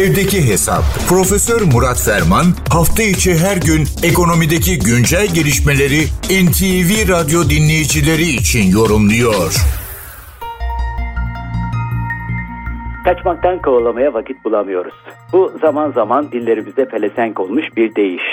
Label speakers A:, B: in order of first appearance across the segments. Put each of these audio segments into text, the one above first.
A: Evdeki Hesap. Profesör Murat Ferman hafta içi her gün ekonomideki güncel gelişmeleri NTV Radyo dinleyicileri için yorumluyor.
B: Kaçmaktan kovalamaya vakit bulamıyoruz. Bu zaman zaman dillerimizde pelesenk olmuş bir deyiş.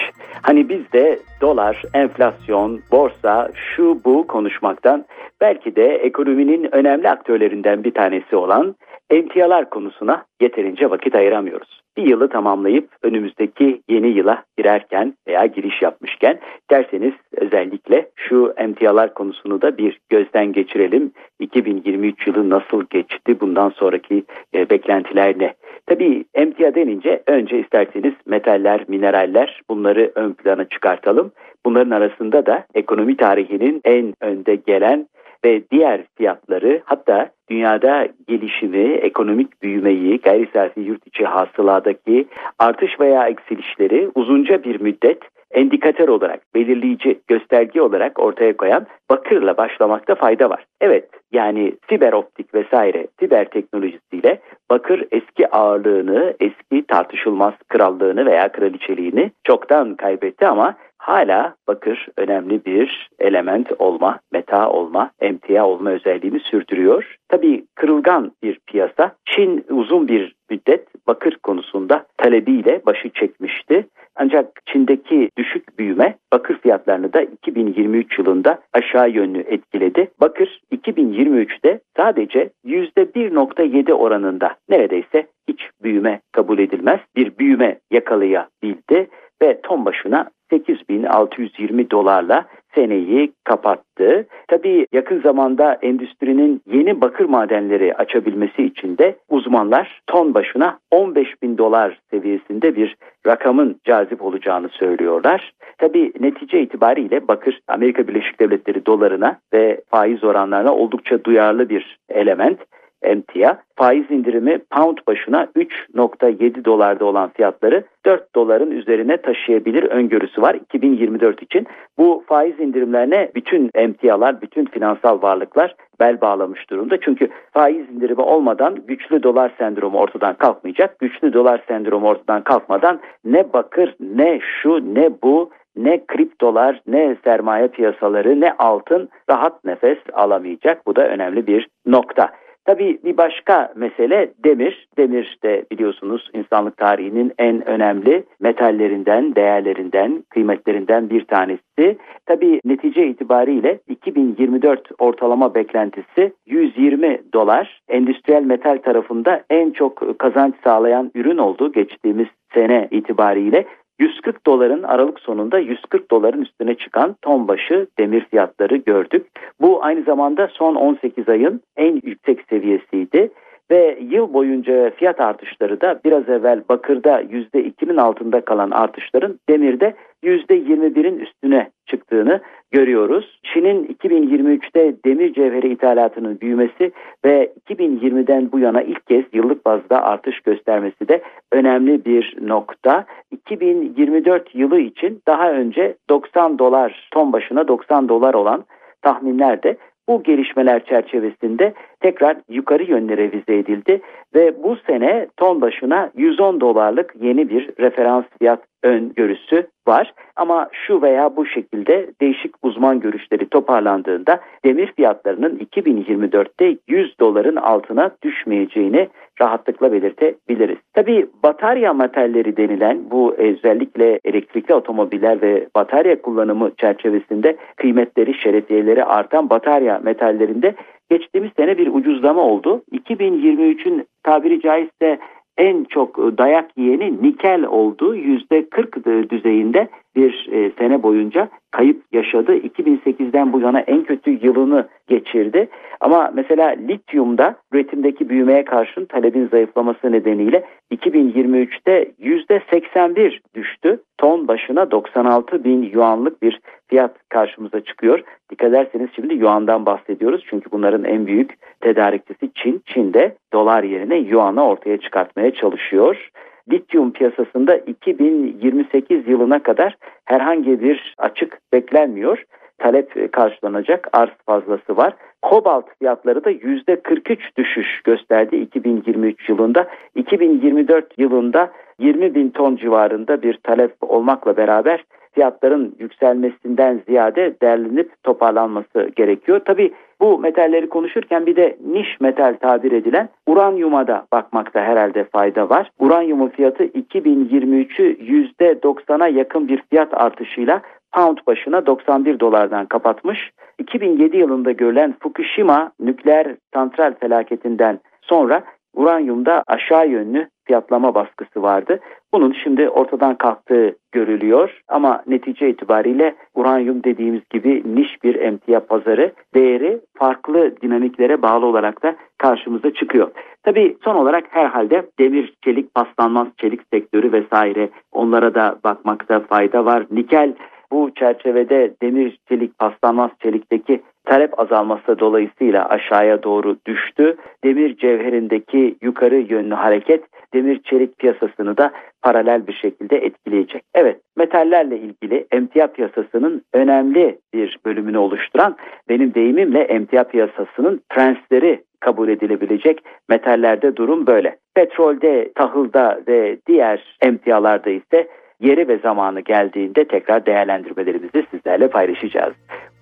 B: Hani biz de dolar, enflasyon, borsa, şu bu konuşmaktan belki de ekonominin önemli aktörlerinden bir tanesi olan emtialar konusuna yeterince vakit ayıramıyoruz. Bir yılı tamamlayıp önümüzdeki yeni yıla girerken veya giriş yapmışken derseniz özellikle şu emtialar konusunu da bir gözden geçirelim. 2023 yılı nasıl geçti? Bundan sonraki e, beklentiler ne? Tabii emtia denince önce isterseniz metaller, mineraller bunları ön plana çıkartalım. Bunların arasında da ekonomi tarihinin en önde gelen ve diğer fiyatları hatta dünyada gelişimi, ekonomik büyümeyi, gayri safi yurt içi hasıladaki artış veya eksilişleri uzunca bir müddet endikatör olarak, belirleyici gösterge olarak ortaya koyan bakırla başlamakta fayda var. Evet yani fiber optik vesaire fiber teknolojisiyle bakır eski ağırlığını, eski tartışılmaz krallığını veya kraliçeliğini çoktan kaybetti ama hala bakır önemli bir element olma, meta olma, emtia olma özelliğini sürdürüyor. Tabii kırılgan bir piyasa. Çin uzun bir müddet bakır konusunda talebiyle başı çekmişti. Ancak Çin'deki düşük büyüme bakır fiyatlarını da 2023 yılında aşağı yönlü etkiledi. Bakır 2023'te sadece %1.7 oranında neredeyse hiç büyüme kabul edilmez bir büyüme yakalayabildi ve ton başına 8620 dolarla seneyi kapattı. Tabii yakın zamanda endüstrinin yeni bakır madenleri açabilmesi için de uzmanlar ton başına 15 bin dolar seviyesinde bir rakamın cazip olacağını söylüyorlar. Tabii netice itibariyle bakır Amerika Birleşik Devletleri dolarına ve faiz oranlarına oldukça duyarlı bir element emtia. Faiz indirimi pound başına 3.7 dolarda olan fiyatları 4 doların üzerine taşıyabilir öngörüsü var 2024 için. Bu faiz indirimlerine bütün emtialar, bütün finansal varlıklar bel bağlamış durumda. Çünkü faiz indirimi olmadan güçlü dolar sendromu ortadan kalkmayacak. Güçlü dolar sendromu ortadan kalkmadan ne bakır ne şu ne bu ne kriptolar ne sermaye piyasaları ne altın rahat nefes alamayacak. Bu da önemli bir nokta. Tabii bir başka mesele demir. Demir de biliyorsunuz insanlık tarihinin en önemli metallerinden, değerlerinden, kıymetlerinden bir tanesi. Tabii netice itibariyle 2024 ortalama beklentisi 120 dolar. Endüstriyel metal tarafında en çok kazanç sağlayan ürün oldu geçtiğimiz sene itibariyle. 140 doların Aralık sonunda 140 doların üstüne çıkan ton başı demir fiyatları gördük. Bu aynı zamanda son 18 ayın en yüksek seviyesiydi ve yıl boyunca fiyat artışları da biraz evvel bakırda %2'nin altında kalan artışların demirde %21'in üstüne çıktığını görüyoruz. Çin'in 2023'te demir cevheri ithalatının büyümesi ve 2020'den bu yana ilk kez yıllık bazda artış göstermesi de önemli bir nokta. 2024 yılı için daha önce 90 dolar ton başına 90 dolar olan tahminler de bu gelişmeler çerçevesinde tekrar yukarı yönlü revize edildi ve bu sene ton başına 110 dolarlık yeni bir referans fiyat öngörüsü var. Ama şu veya bu şekilde değişik uzman görüşleri toparlandığında demir fiyatlarının 2024'te 100 doların altına düşmeyeceğini rahatlıkla belirtebiliriz. Tabi batarya metalleri denilen bu özellikle elektrikli otomobiller ve batarya kullanımı çerçevesinde kıymetleri, şerefiyeleri artan batarya metallerinde geçtiğimiz sene bir ucuzlama oldu. 2023'ün tabiri caizse en çok dayak yiyeni nikel oldu. %40 düzeyinde bir e, sene boyunca kayıp yaşadı. 2008'den bu yana en kötü yılını geçirdi. Ama mesela lityumda üretimdeki büyümeye karşın talebin zayıflaması nedeniyle 2023'te %81 düştü. Ton başına 96 bin yuanlık bir fiyat karşımıza çıkıyor. Dikkat ederseniz şimdi yuandan bahsediyoruz. Çünkü bunların en büyük tedarikçisi Çin. Çin de dolar yerine yuanı ortaya çıkartmaya çalışıyor lityum piyasasında 2028 yılına kadar herhangi bir açık beklenmiyor. Talep karşılanacak arz fazlası var. Kobalt fiyatları da %43 düşüş gösterdi 2023 yılında. 2024 yılında 20 bin ton civarında bir talep olmakla beraber fiyatların yükselmesinden ziyade derlenip toparlanması gerekiyor. Tabi bu metalleri konuşurken bir de niş metal tabir edilen uranyuma da bakmakta herhalde fayda var. Uranyumun fiyatı 2023'ü %90'a yakın bir fiyat artışıyla pound başına 91 dolardan kapatmış. 2007 yılında görülen Fukushima nükleer santral felaketinden sonra uranyumda aşağı yönlü fiyatlama baskısı vardı. Bunun şimdi ortadan kalktığı görülüyor ama netice itibariyle uranyum dediğimiz gibi niş bir emtia pazarı değeri farklı dinamiklere bağlı olarak da karşımıza çıkıyor. Tabii son olarak herhalde demir, çelik, paslanmaz çelik sektörü vesaire onlara da bakmakta fayda var. Nikel bu çerçevede demir, çelik, paslanmaz çelikteki talep azalması dolayısıyla aşağıya doğru düştü. Demir cevherindeki yukarı yönlü hareket demir çelik piyasasını da paralel bir şekilde etkileyecek. Evet metallerle ilgili emtia piyasasının önemli bir bölümünü oluşturan benim deyimimle emtia piyasasının prensleri kabul edilebilecek metallerde durum böyle. Petrolde, tahılda ve diğer emtialarda ise yeri ve zamanı geldiğinde tekrar değerlendirmelerimizi sizlerle paylaşacağız.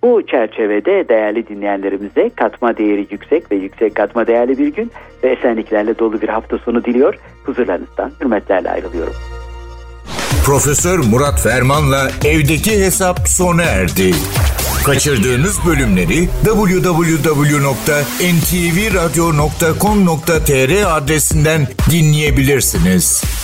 B: Bu çerçevede değerli dinleyenlerimize katma değeri yüksek ve yüksek katma değerli bir gün ve esenliklerle dolu bir hafta sonu diliyor. Huzurlarınızdan hürmetlerle ayrılıyorum.
A: Profesör Murat Ferman'la evdeki hesap sona erdi. Kaçırdığınız bölümleri www.ntvradio.com.tr adresinden dinleyebilirsiniz.